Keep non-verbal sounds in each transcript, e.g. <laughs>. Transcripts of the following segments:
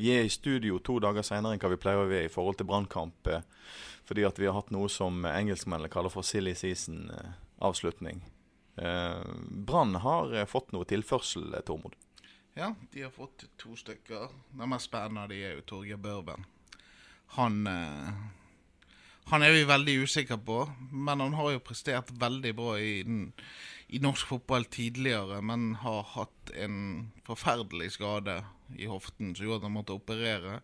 vi er i studio to dager senere enn hva vi pleier å være i forhold til Brannkamp. eh, Fordi at vi har hatt noe som engelskmennene kaller for silly season-avslutning. Brann har eh, fått noe tilførsel, eh, Tormod. Ja, de har fått to stykker. Den mest spennende de er jo Torgeir Børven. Han eh, Han er vi veldig usikre på, men han har jo prestert veldig bra i, den, i norsk fotball tidligere. Men har hatt en forferdelig skade i hoften som gjorde at han måtte operere.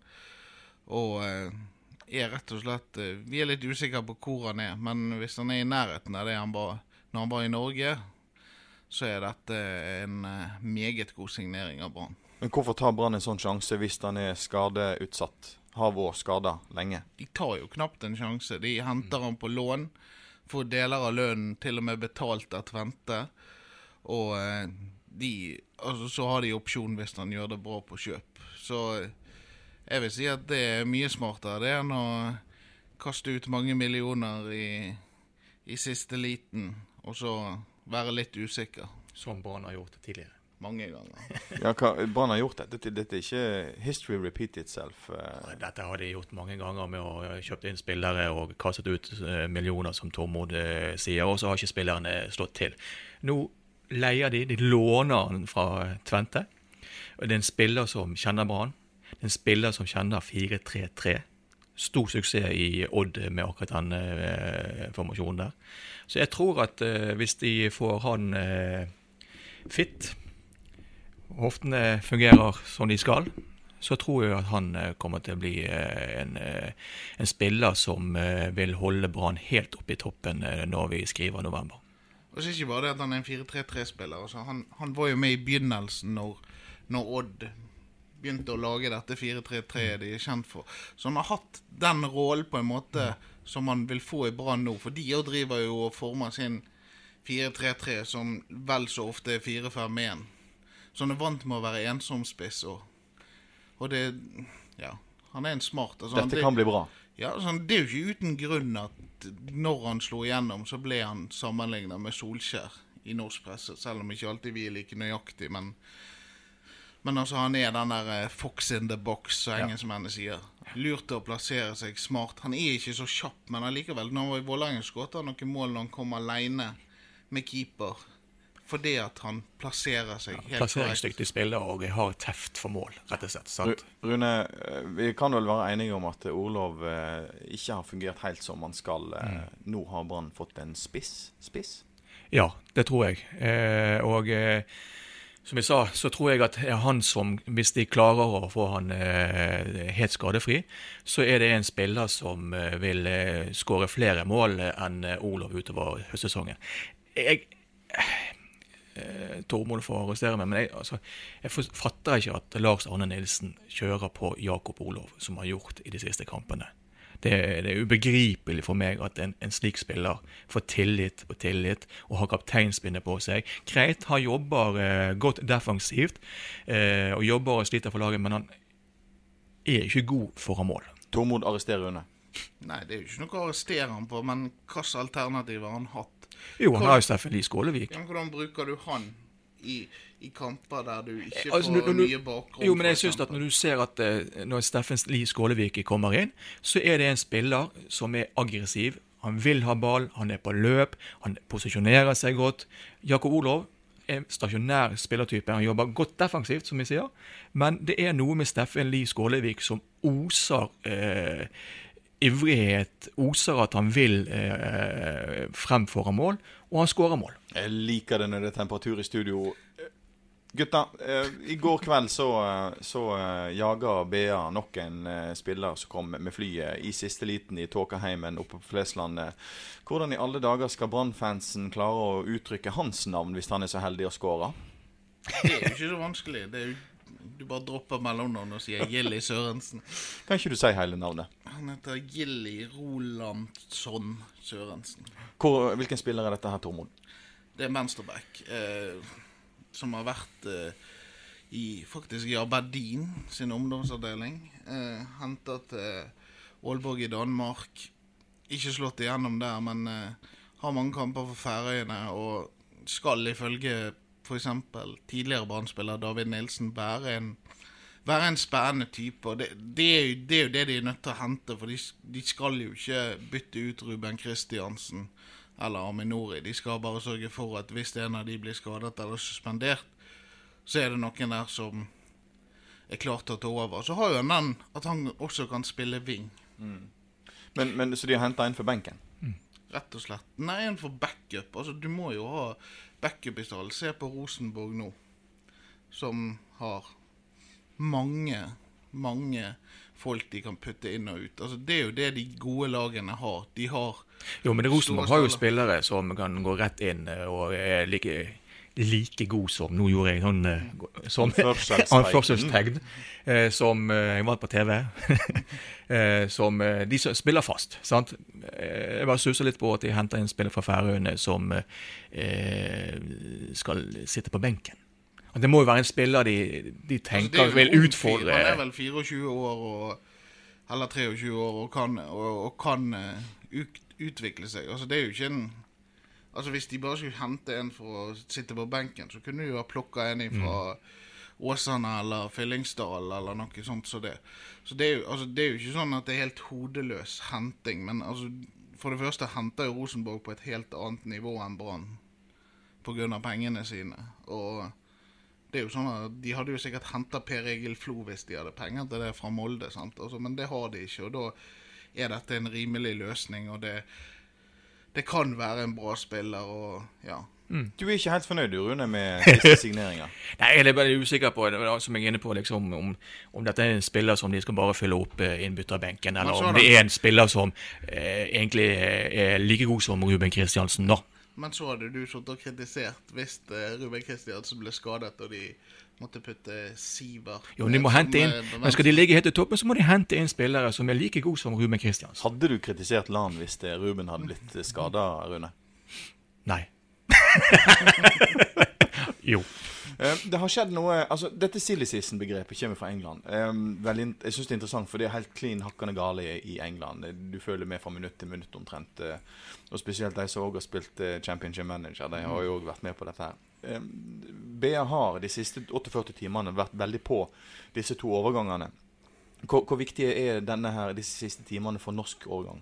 Og eh, er rett og slett eh, Vi er litt usikre på hvor han er, men hvis han er i nærheten av det han var når han var i Norge, så er dette en eh, meget god signering av Brann. Men hvorfor tar Brann en sånn sjanse hvis han er skadeutsatt? Har vært skada lenge? De tar jo knapt en sjanse. De henter han på lån, får deler av lønnen til og med betalt av Tvente. Og eh, de Altså, så har de opsjon hvis han gjør det bra på kjøp. Så eh, jeg vil si at det er mye smartere det enn å kaste ut mange millioner i, i siste liten, og så være litt usikker. Som Brann har gjort tidligere. Mange ganger. <laughs> Ja, hva, Brann har gjort det. Dette, dette er ikke history repeat itself. eh. Dette har de gjort mange ganger med å kjøpe inn spillere og kastet ut eh, millioner, som Tormod eh, sier, og så har ikke spillerne slått til. Nå leier de, de låner han fra Tvente. Det er en spiller som kjenner Brann. Det er en spiller som kjenner 4-3-3. Stor suksess i Odd med akkurat den eh, formasjonen der. Så jeg tror at eh, hvis de får han eh, fit, hoftene fungerer som de skal, så tror jeg at han eh, kommer til å bli eh, en, eh, en spiller som vil holde Brann helt oppe i toppen når vi skriver november. Og så er ikke bare det at han er en 4-3-3-spiller. Altså, han, han var jo med i begynnelsen når, når Odd begynte å lage dette 4-3-3-et de er kjent for. Så han har hatt den rollen på en måte som han vil få i Brann nå. For de driver jo og former sin 4-3-3 som vel så ofte er 4-5-1. Han er vant med å være ensom spiss. Og, og det Ja, han er en smart altså, han- Dette kan bli bra. ja, altså, Det er jo ikke uten grunn at når han slo igjennom, så ble han sammenlignet med Solskjær i norsk presse. Selv om ikke alltid vi er like nøyaktig. Men, men altså, han er den der eh, fox in the box, som engelskmennene sier. Lurt til å plassere seg smart. Han er ikke så kjapp, men allikevel. Når han var i Vålerenga, skåret han noen mål når han kom alene med keeper. Fordi at han plasserer seg helt korrekt. Plasseringsdyktig spiller og har teft for mål, rett og slett. sant? Rune, eh, vi kan vel være enige om at Orlov eh, ikke har fungert helt som han skal. Mm. Nå har Brann fått en spiss. Spiss? Ja, det tror jeg. Eh, og eh, som jeg sa, så tror jeg at er han som, hvis de klarer å få han eh, helt skadefri, så er det en spiller som eh, vil eh, skåre flere mål eh, enn Orlov utover høstsesongen. Jeg eh, Tormod får arrestere meg, men jeg, altså, jeg fatter ikke at Lars Arne Nilsen kjører på Jakob Olov, som har gjort i de siste kampene. Det, det er ubegripelig for meg at en, en slik spiller får tillit på tillit og har kapteinspinnet på seg. Greit, han jobber eh, godt defensivt eh, og jobber og sliter for laget, men han er ikke god foran mål. Tormod arresterer Rune. Nei, det er jo ikke noe å arrestere han på, men hvilke alternativer har han hatt? Jo, han har jo Steffen Lie Skålevik. Ja, hvordan bruker du han i, i kamper der du ikke Altså, får når- mye bakgrunn? Jo, men jeg synes at når du ser at eh, når Steffen Lie Skålevik kommer inn, så er det en spiller som er aggressiv. Han vil ha ball, han er på løp, han posisjonerer seg godt. Jakob Olov er stasjonær spillertype. Han jobber godt defensivt, som vi sier. Men det er noe med Steffen Lie Skålevik som oser eh, ivrighet, oser at han vil eh, fremføre mål, og han skårer mål. Jeg liker det når det er temperatur i studio. Gutta, eh, i går kveld så, så eh, jaga BA nok en eh, spiller som kom med flyet i siste liten i Tåkaheimen oppe på Fleslandet. Hvordan i alle dager skal Brann-fansen klare å uttrykke hans navn hvis han er så heldig å skåre? Det er jo ikke så vanskelig. Det er jo du bare dropper mellomnavnet og sier Gilly Sørensen. Kan ikke du si hele navnet? Han heter Gilly Rolandsson Sørensen. Hvor, hvilken spiller er dette her, Tormod? Det er venstreback. Eh, som har vært eh, i, faktisk i Aberdeen sin ungdomsavdeling. Eh, Henta til Aalborg i Danmark. Ikke slått igjennom der, men eh, har mange kamper for Færøyene og skal ifølge f.eks. tidligere brannspiller David Nilsen være en, være en spennende type. og det, det, er jo, det, er jo, det de er nødt til å hente, for de, de skal jo ikke bytte ut Ruben Kristiansen eller Aminori. De skal bare sørge for at hvis en av de blir skadet eller suspendert, så er det noen der som er klar til å ta over. Så har jo han den at han også kan spille wing. Mm. Men, men, Så de har henta en for benken? Mm. Rett og slett. Nei, en for backup. Altså, Du må jo ha backup i stallen. Se på Rosenborg nå, som har mange, mange folk de kan putte inn og ut. Altså, det er jo det de gode lagene har. De har Jo, men Rosenborg har jo spillere som kan gå rett inn eh, og er like, like god som Nå gjorde jeg sånn som anførselstegn. Uh, som uh, Jeg var på TV. <laughs> som De som spiller fast. sant? Jeg bare suser litt på at de henter en spiller fra Færøyene som skal sitte på benken. Det må jo være en spiller de, de altså, tenker altså vil utfordre. Han er vel 24 år og, eller 23 år og kan, og, og kan utvikle seg. Altså det er jo ikke en Altså Hvis de bare skulle hente en for å sitte på benken, så kunne de jo ha plukka en fra mm. Åsane eller Fyllingsdal eller noe sånt som så det. Så det er, jo, altså, det er jo ikke sånn at det er helt hodeløs henting. Men altså, for det første henter jo Rosenborg på et helt annet nivå enn Brann pga. pengene sine. Og det er jo sånn at De hadde jo sikkert henta Per Egil Flo hvis de hadde penger til det fra Molde, altså, men det har de ikke. og Da er dette en rimelig løsning, og det, det kan være en bra spiller. og ja. Mm. Du er ikke helt fornøyd Rune, med <laughs> disse signeringer? Nei, jeg er bare usikker på som jeg er inne på, liksom, om, om, dette er en spiller som de skal bare fylle opp eh, innbytterbenken, eller om det er en spiller som eh, egentlig er like god som Ruben Kristiansen. da. Men så hadde du sittet og kritisert hvis uh, Ruben Kristiansen ble skadet og de måtte putte Siver Jo, de må hente inn Men skal de ligge helt i toppen, så må de hente inn spillere som er like gode som Ruben Kristiansen. Hadde du kritisert Lan hvis det, Ruben hadde blitt skada, Rune? Nei. <laughs> jo. Eh, det har skjedd noe altså Dette season-begrepet kommer fra England. Um, veldig, jeg syns det er interessant, for det er helt klin hakkende gale i, England. Du føler med fra minutt til minutt omtrent. Uh, og spesielt de som også har spilt uh, Championship Manager. De har jo òg vært med på dette her. Um, BA har de siste 48 timene vært veldig på disse to overgangene. Hvor, hvor viktig er denne her, disse siste timene for norsk overgang?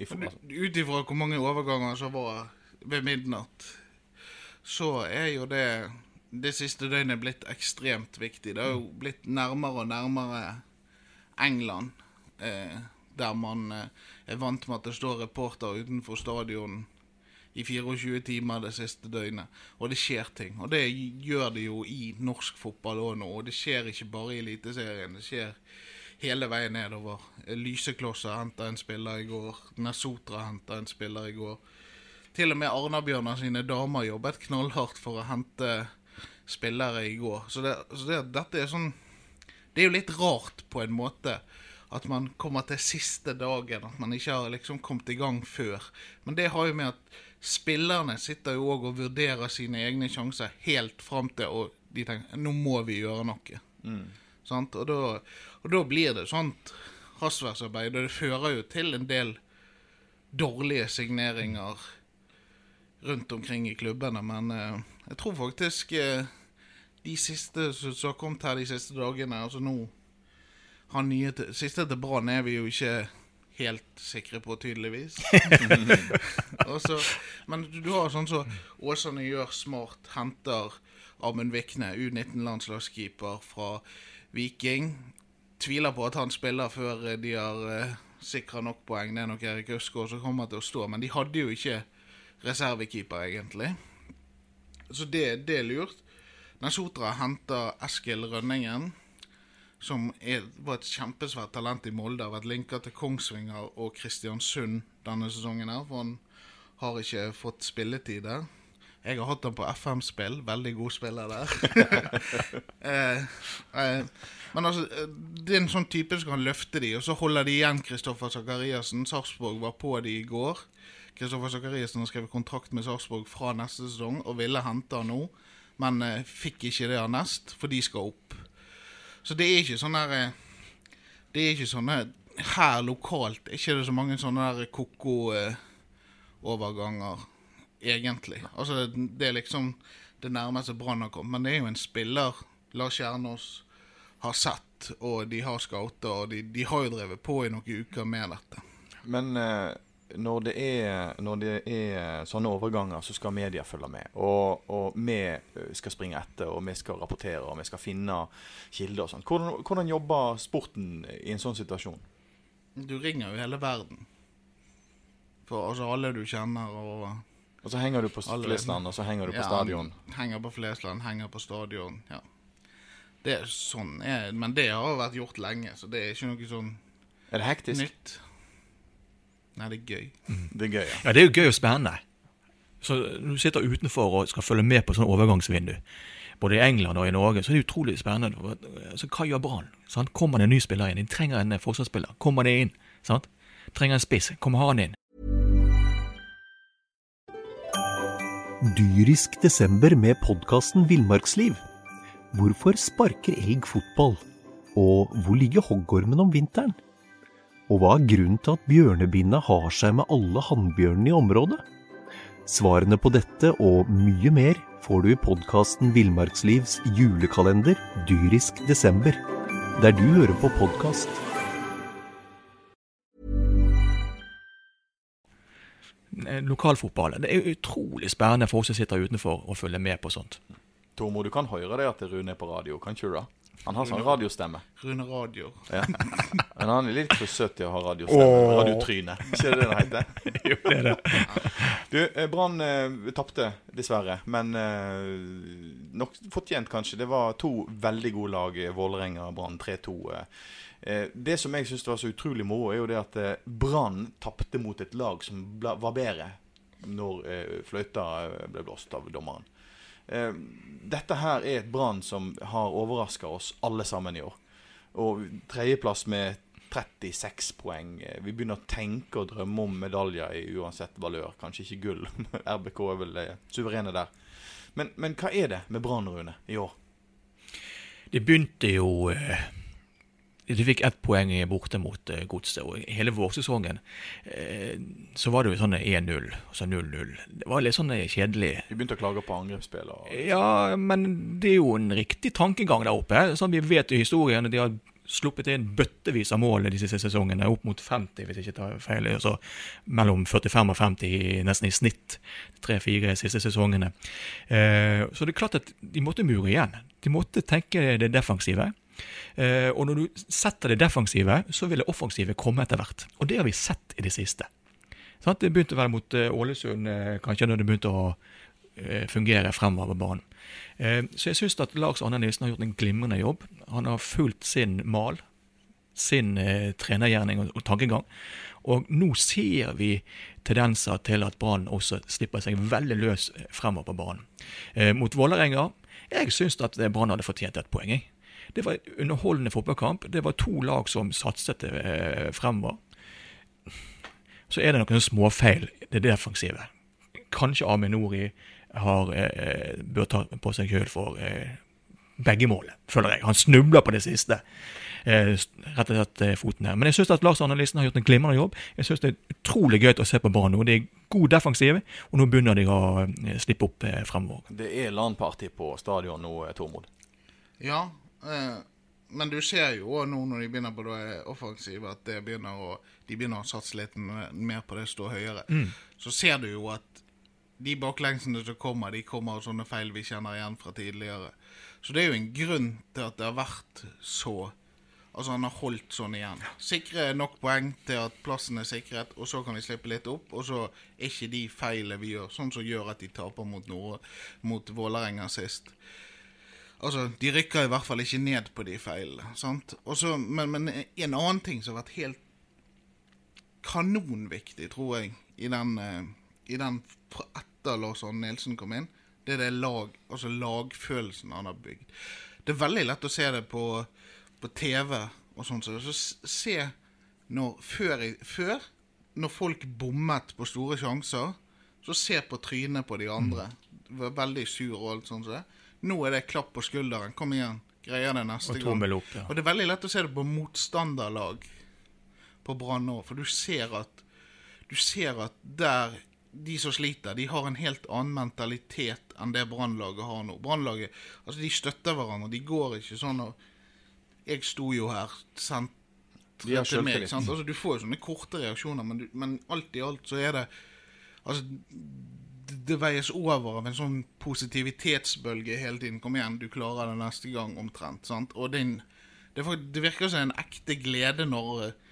Ut ifra hvor mange overganger som var ved midnatt, så er jo det det siste døgnet blitt ekstremt viktig. Det har jo blitt nærmere og nærmere England, eh, der man eh, er vant med at det står reporter utenfor stadion i 24 timer det siste døgnet. Og det skjer ting. Og det gjør det jo i norsk fotball òg nå. Og det skjer ikke bare i Eliteserien. Det skjer hele veien nedover. Lyseklosser henta en spiller i går. Nesotra henta en spiller i går. Til og med Arna-Bjørnar sine damer jobbet knallhardt for å hente spillere i går. Så, det, så det, dette er sånn Det er jo litt rart på en måte at man kommer til siste dagen, at man ikke har liksom kommet i gang før. Men det har jo med at spillerne sitter jo òg og vurderer sine egne sjanser helt fram til og de tenker nå må vi gjøre noe. Mm. Og, da, og da blir det sånt hastverksarbeid, og det fører jo til en del dårlige signeringer rundt omkring i klubbene. Men eh, jeg tror faktisk eh, de siste som har kommet her de siste dagene altså nå han nye til, Siste til Brann er vi jo ikke helt sikre på, tydeligvis. <laughs> altså, men du, du har sånn som Åsane gjør smart, henter Amund Vikne, U19-landslagskeeper fra Viking. Tviler på at han spiller før eh, de har uh, sikra nok poeng. Det er nok Erik Øsgaard som kommer til å stå, men de hadde jo ikke reservekeeper, egentlig. Så det, det er lurt. Nesotra henter Eskil Rønningen, som er, var et kjempesvært talent i Molde. Har vært linka til Kongsvinger og Kristiansund denne sesongen, her, for han har ikke fått spilletid der. Jeg har hatt han på FM-spill. Veldig god spiller der. <laughs> eh, eh, men altså, eh, det er en sånn type som kan løfte de, og så holder de igjen Kristoffer Sakariassen. Sarpsborg var på de i går. Kristoffer Sakariassen har skrevet kontrakt med Sarpsborg fra neste sesong og ville hente han nå, men eh, fikk ikke det nest, for de skal opp. Så det er ikke sånn der eh, Det er ikke sånne Her lokalt er ikke det så mange sånne der koko-overganger, egentlig. Altså, det er liksom det nærmeste Brann har kommet. Men det er jo en spiller Lars Kjernås har sett, og de har scouta, og de, de har jo drevet på i noen uker med dette. Men eh, når, det er, når det er sånne overganger, så skal media følge med. Og, og vi eh, skal springe etter, og vi skal rapportere, og vi skal finne kilder og sånn. Hvordan, hvordan jobber sporten i en sånn situasjon? Du ringer jo hele verden. For altså alle du kjenner og Og så henger du på Alle- Flesland, og så henger du på Ja, stadion. Henger på Flesland, henger på stadion. Ja. Det er sånn er, Men det har vært gjort lenge, så det er ikke noe sånn Er det hektisk? nytt. Nei, det er gøy. Det er gøy, ja. Ja, det er jo gøy og spennende. Så når du sitter utenfor og skal følge med på sånn overgangsvindu, både i England og i Norge, så er det utrolig spennende. Så hva gjør Brann? Kommer det en ny spiller inn? De trenger en eh, forsvarsspiller. Kommer det inn? Sant? Trenger en spiss. Kommer han inn? Dyrisk desember med podkasten Villmarksliv. Hvorfor sparker elg fotball? Og hvor ligger hoggormen om vinteren? Og hva er grunnen til at bjørnebinna har seg med alle hannbjørnene i området? Svarene på dette og mye mer får du i podkasten Villmarkslivs julekalender Dyrisk desember, der du hører på podkast. Lokalfotball. Det er utrolig spennende for oss som sitter utenfor og følger med på sånt. Tormod, du kan høre det at Rune er på radio, kan ikke du da? Han har sånn radiostemme. Rune Radio. Ja. Men han er litt for søt til å ha radiostemme. Radiotryne. Ikke det det heter? <laughs> jo, det er det. Du, eh, Brann eh, tapte, dessverre. Men eh, nok fortjent, kanskje. Det var to veldig gode lag. eh, Vålerenga og Brann 3-2. eh. Eh, det som jeg syns var så utrolig moro, er jo det at Brann tapte mot et lag som ble, var bedre når eh, fløyta ble blåst av dommeren. Eh, dette her er et Brann som har overraska oss alle sammen i år. Og tredjeplass med 36 poeng. Eh, Vi begynner å tenke og drømme om medaljer i uansett valør. Kanskje ikke gull. <laughs> RBK er vel suverene der. Men, men hva er det med Brann, Rune, i år? Det begynte jo eh, De fikk ett poeng borte mot eh, Godset. Og hele vårsesongen eh, så var det jo sånn 1-0 og så 0-0. Det var litt sånn eh, kjedelig. Vi begynte å klage på angrepsspill. Og... Ja, men det er jo en riktig tankegang der oppe. Sånn Vi vet jo historien. De har sluppet inn bøttevis av mål de siste sesongene. Opp mot 50, hvis jeg ikke tar feil. Altså mellom 45 og 50 nesten i snitt. Tre-fire siste sesongene. Eh, så det er klart at de måtte mure igjen. De måtte tenke det defensive. Eh, og når du setter det defensive, så vil det offensive komme etter hvert. Og det har vi sett i det siste. Det begynte å være mot eh, Ålesund, eh, kanskje, når det begynte å fungere fremover på banen. Så jeg syns at Lars Arne Nilsen har gjort en glimrende jobb. Han har fulgt sin mal, sin trenergjerning og, tankegang. Og nå ser vi tendenser til at Brann også slipper seg veldig løs fremover på banen. Mot Vålerenga jeg syns at Brann hadde fortjent et poeng. jeg. Det var en underholdende fotballkamp. Det var to lag som satset eh, fremover. Så er det noen småfeil det defensive. Kanskje Aminori har, eh, bør ta på seg skyld for eh, begge målene, føler jeg. Han snubler på det siste. Eh, rett og slett eh, foten her. Men jeg syns Lars Arne har gjort en glimrende jobb. Jeg syns det er utrolig gøy å se på banen nå. Det er god defensiv, og nå begynner de å eh, slippe opp eh, fremover. Det er LAN-party på stadion nå, eh, Tormod. Ja, eh, men du ser jo også nå når de begynner på det offensive, at det begynner å, de begynner å satse litt mer på det stå høyere. Så ser du jo at de baklengsene som kommer, de kommer av sånne feil vi kjenner igjen fra tidligere. Så det er jo en grunn til at det har vært så Altså han har holdt sånn igjen. Sikre nok poeng til at plassen er sikret, og så kan vi slippe litt opp. Og så er ikke de feilene vi gjør, sånn som gjør at de taper mot, Nord mot Vålerenga sist. Altså, De rykker i hvert fall ikke ned på de feilene. sant? Men, men en annen ting som har vært helt kanonviktig, tror jeg, i den, eh, i den etter Lars Arne Nilsen kom inn, det er det lag, altså lagfølelsen han har bygd. Det er veldig lett å se det på, på TV og sånn, så, så se når før, før, når folk bommet på store sjanser, så se på trynet på de andre. Var veldig sur og alt sånt. Så. Nå er det klapp på skulderen. Kom igjen, greier det neste Og gang. opp, ja. Og det er veldig lett å se det på motstanderlag på Brann nå, for du ser at du ser at der de som sliter, de har en helt annen mentalitet enn det Brannlaget har nå. Brannlaget, altså de støtter hverandre, de går ikke sånn og Jeg sto jo her, sendt De har til meg. Sant? Altså, du får jo sånne korte reaksjoner, men, du, men alt i alt så er det Altså, det, veies over av en sånn positivitetsbølge hele tiden. Kom igjen, du klarer det neste gang, omtrent. Sant? Og det, er det, det virker som en ekte glede når f.eks.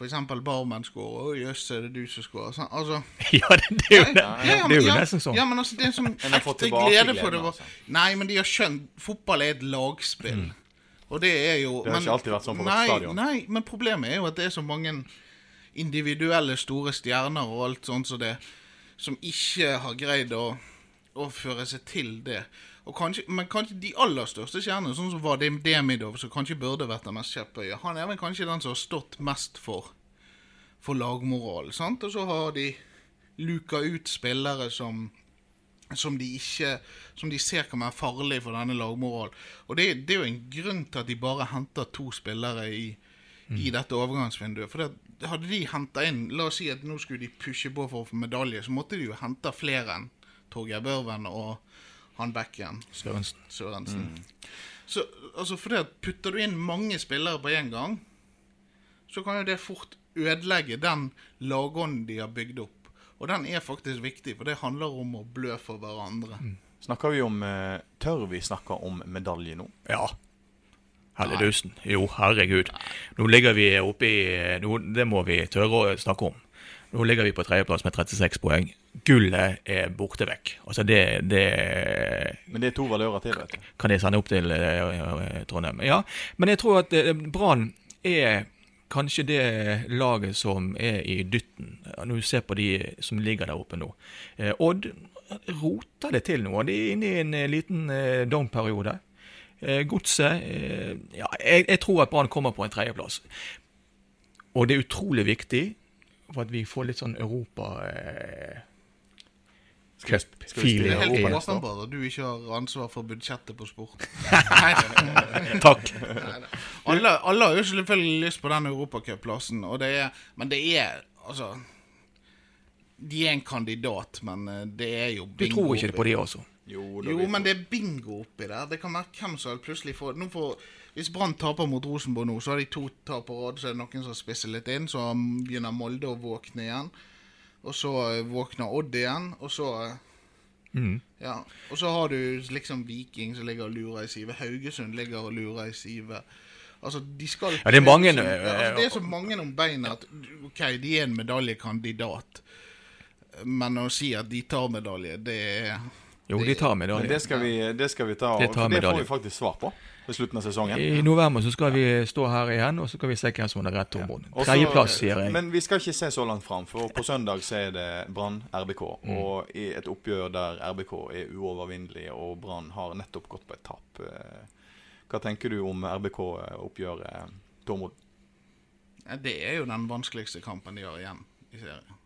for eksempel Barmen scorer. Å jøss, er det du som scorer? Sånn, Altså, <laughs> Ja, det, det er jo, ja, ja, det er men- jo nesten sånn. Ja, men altså, det er en sånn <laughs> ekte glede for det. altså. Nei, men de har skjønt Fotball er et lagspill. Og det er jo Det har men, ikke alltid vært sånn på vårt nei, stadion. Nei, men problemet er jo at det er så mange individuelle store stjerner og alt sånt som det, som ikke har greid å, føre seg til det. Kanskje, men kanskje de aller største stjernene, sånn som var Dem- Demidov, som kanskje burde vært den mest kjepphøye, han er vel kanskje den som har stått mest for, for lagmoral. sant? Og så har de luka ut spillere som som de ikke Som de ser kan være farlige for denne lagmoralen. Og det, det er jo en grunn til at de bare henter to spillere i, i dette overgangsvinduet. For det, hadde de henta inn La oss si at nå skulle de pushe på for å få medalje, så måtte de jo hente flere enn Torgeir Børven og han backen Sørensen. Sørensen. Så altså, for det at putter du inn mange spillere på én gang, så kan jo det fort ødelegge den lagånden de har bygd opp. Og den er faktisk viktig, for det handler om å blø for hverandre. Snakker vi om eh, Tør vi snakke om medalje nå? Ja. Helledusen. Jo, herregud. Nå ligger vi oppe i nå, Det må vi tørre å snakke om. Nå ligger vi på tredjeplass med 36 poeng. Gullet er borte vekk. Altså det, det Men det er to valører til, vet du. kan jeg sende opp til eh, Trondheim. Ja, men jeg tror at eh, Brann er kanskje det laget som er i dytten, når du ser på de som ligger der oppe nå. Eh, Odd roter det til nå. De er inne i en liten down-periode. Eh, Godset eh, Ja, jeg, jeg tror at Brann kommer på en tredjeplass. Og det er utrolig viktig for at vi får litt sånn Europa eh, Skal vi- skal vi spille helt Europa neste år? åpenbart at du ikke har ansvar for budsjettet på sport. <laughs> Takk. alle, alle har jo selvfølgelig lyst på den europacupplassen, Men det er altså De er en kandidat, men eh, det er jo Du tror ikke det på de også? Jo, Jo, men det er bingo oppi der. Det kan være hvem som plutselig får får, Hvis Brann taper mot Rosenborg nå, så har de to tap på rad, så er det noen som spisser litt inn. Så begynner Molde å våkne igjen. Og så eh, våkner Odd igjen, og så eh, Mhm. Ja. Og så har du liksom Viking som ligger og lurer i sivet. Haugesund ligger og lurer i sivet. Altså, de skal Ja, det er mange, Ja, eh, altså, Det er så mange om beina at OK, de er en medaljekandidat. Men å si at de tar medalje, det er Jo, de tar Men medalje. det skal vi, det skal vi ta. Det det får vi faktisk svar på ved slutten av sesongen. I november så skal vi stå her igjen, og så skal vi se hvem som har rett. Og så- Tredjeplass, sier jeg. Men vi skal ikke se så langt fram, for på søndag så er det Brann RBK. Mm. Og i et oppgjør der RBK er uovervinnelig, og Brann har nettopp gått på et tap. eh, Hva tenker du om RBK-oppgjøret, Tormod? Det er jo den vanskeligste kampen de har igjen i serien.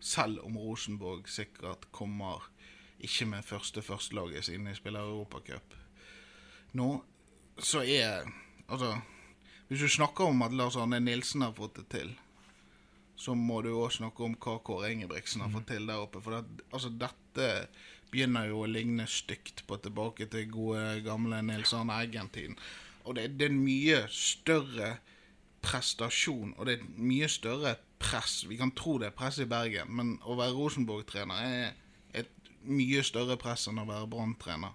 Selv om Rosenborg sikkert kommer ikke med første førstelaget siden de spiller Europacup. Nå så er Altså, hvis du snakker om at Lars Arne Nilsen har fått det til, så må du òg snakke om hva Kåre Ingebrigtsen har fått til der oppe. For det, altså, dette begynner jo å ligne stygt på tilbake til gode, gamle Nils Arne Eggen-tiden. Og det, det er en mye større prestasjon, og det er et mye større press. Vi kan tro det er press i Bergen, men å være Rosenborg-trener er mye større press enn å være Brann-trener.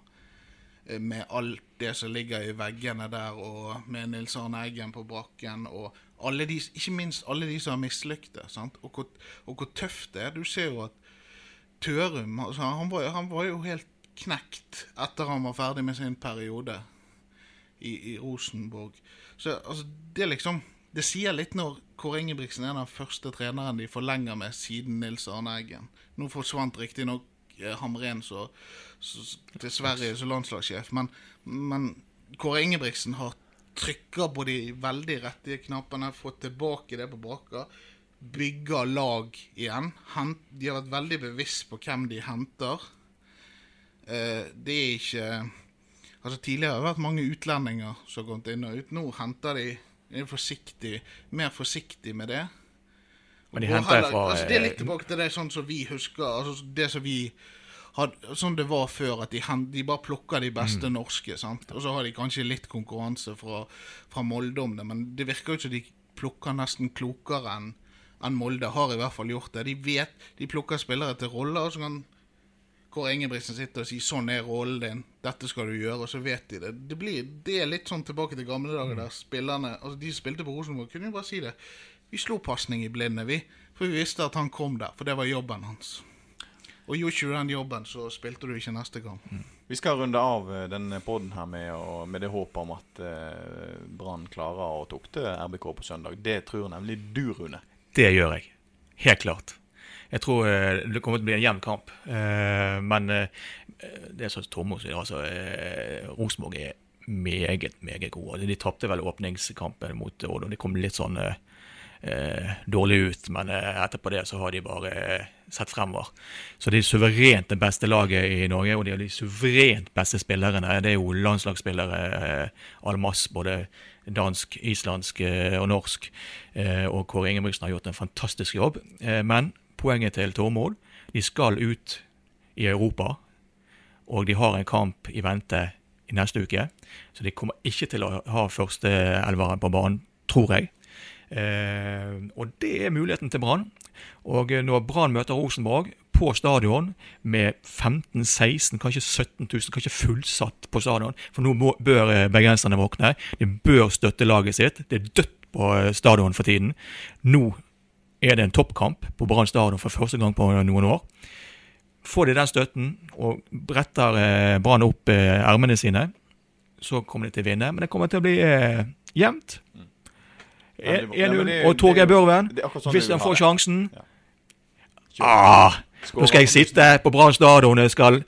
Eh, Med alt det som ligger i veggene der, og med Nils Arne Eggen på brakken, og de, ikke minst alle de som har mislyktes. Og, hvor- og hvor tøft det er. Du ser jo at Tørum altså, han, var, han var jo helt knekt etter han var ferdig med sin periode i, i Rosenborg. Så altså, det er liksom Det sier litt når Kåre Ingebrigtsen er den første treneren de forlenger med siden Nils Arne Eggen. Nå forsvant riktignok Hamren så, så, til Sverige som landslagssjef, men, men Kåre Ingebrigtsen har trykka på de veldig rette knappene, fått tilbake det på brakka. Bygger lag igjen. Hent, de har vært veldig bevisst på hvem de henter. Eh, det er ikke Altså Tidligere har det vært mange utlendinger som har gått inn og ut. Nå henter de er forsiktig, mer forsiktig med det. Men de henter heller- fra, altså, Det er eh, litt tilbake til det sånn som vi husker. Altså det som vi hadde, Sånn det var før, at de, de bare plukker de beste Mm. norske. sant? Og så har de kanskje litt konkurranse fra, fra Molde om det, men det virker jo som de plukker nesten klokere enn enn Molde har i hvert fall gjort det. De vet, de plukker spillere til roller, og så kan Kåre Ingebrigtsen sitte og si 'sånn er rollen din', 'dette skal du gjøre', og så vet de det. Det, blir, det er litt sånn tilbake til gamle dager der spillerne altså De som spilte på Rosenborg, kunne jo bare si det. Vi slo pasning i blinde, vi. For vi visste at han kom der, for det var jobben hans. Og gjorde ikke du den jobben, så spilte du ikke neste gang. Vi skal runde av eh, denne poden her med, å- med det håpet om at eh, Brann klarer å tukte RBK på søndag. Det tror nemlig du, Rune. Det gjør jeg. Helt klart. Jeg tror eh, det kommer til å bli en jevn kamp. Eh, Men det er sånn som Tormod sier, altså Rosenborg er meget, meget gode. De tapte vel åpningskampen mot Odd, og de kom litt sånn eh, dårlig ut. Men eh, etterpå det så har de bare eh, sett fremover. Så de er suverent det beste laget i Norge, og de er de suverent beste spillerne. Det er jo landslagsspillere eh, al masse, både dansk, islandsk eh, og norsk. Eh, og Kåre Ingebrigtsen har gjort en fantastisk jobb. Eh, men poenget til Tormod, de skal ut i Europa, og de har en kamp i vente i neste uke. Så de kommer ikke til å ha førsteelveren på banen, tror jeg. Eh, og det er muligheten til Brann. Og eh, når Brann møter Rosenborg på stadion med 15 16 kanskje 17 000, kanskje fullsatt på stadion, for nå må, bør eh, bergenserne våkne. De bør støtte laget sitt. Det er dødt på stadion for tiden. Nå er det en toppkamp på Brann stadion for første gang på noen år. Får de den støtten og bretter Brann opp ermene sine, så kommer de til å vinne. Men det kommer til å bli jevnt. Men 1-0. Og Torgeir Børven, sånn hvis han får sjansen Ja. ah, Nå skal jeg sitte på Brann stadion og skal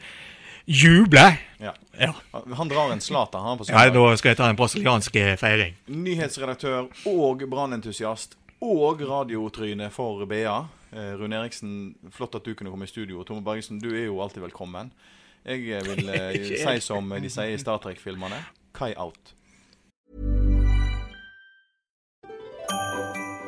juble. Ja. Ja. Han- drar en Zlatan, han på ja, søndag. nå skal jeg ta en brasiliansk eh, feiring. Nyhetsredaktør og Brann-entusiast og radiotryne for BA. Eh, Rune Eriksen, flott at du kunne komme i studio. Tomme Bergesen, du er jo alltid velkommen. Jeg eh, vil eh, <laughs> si som de sier i Star Trek-filmene Kai out.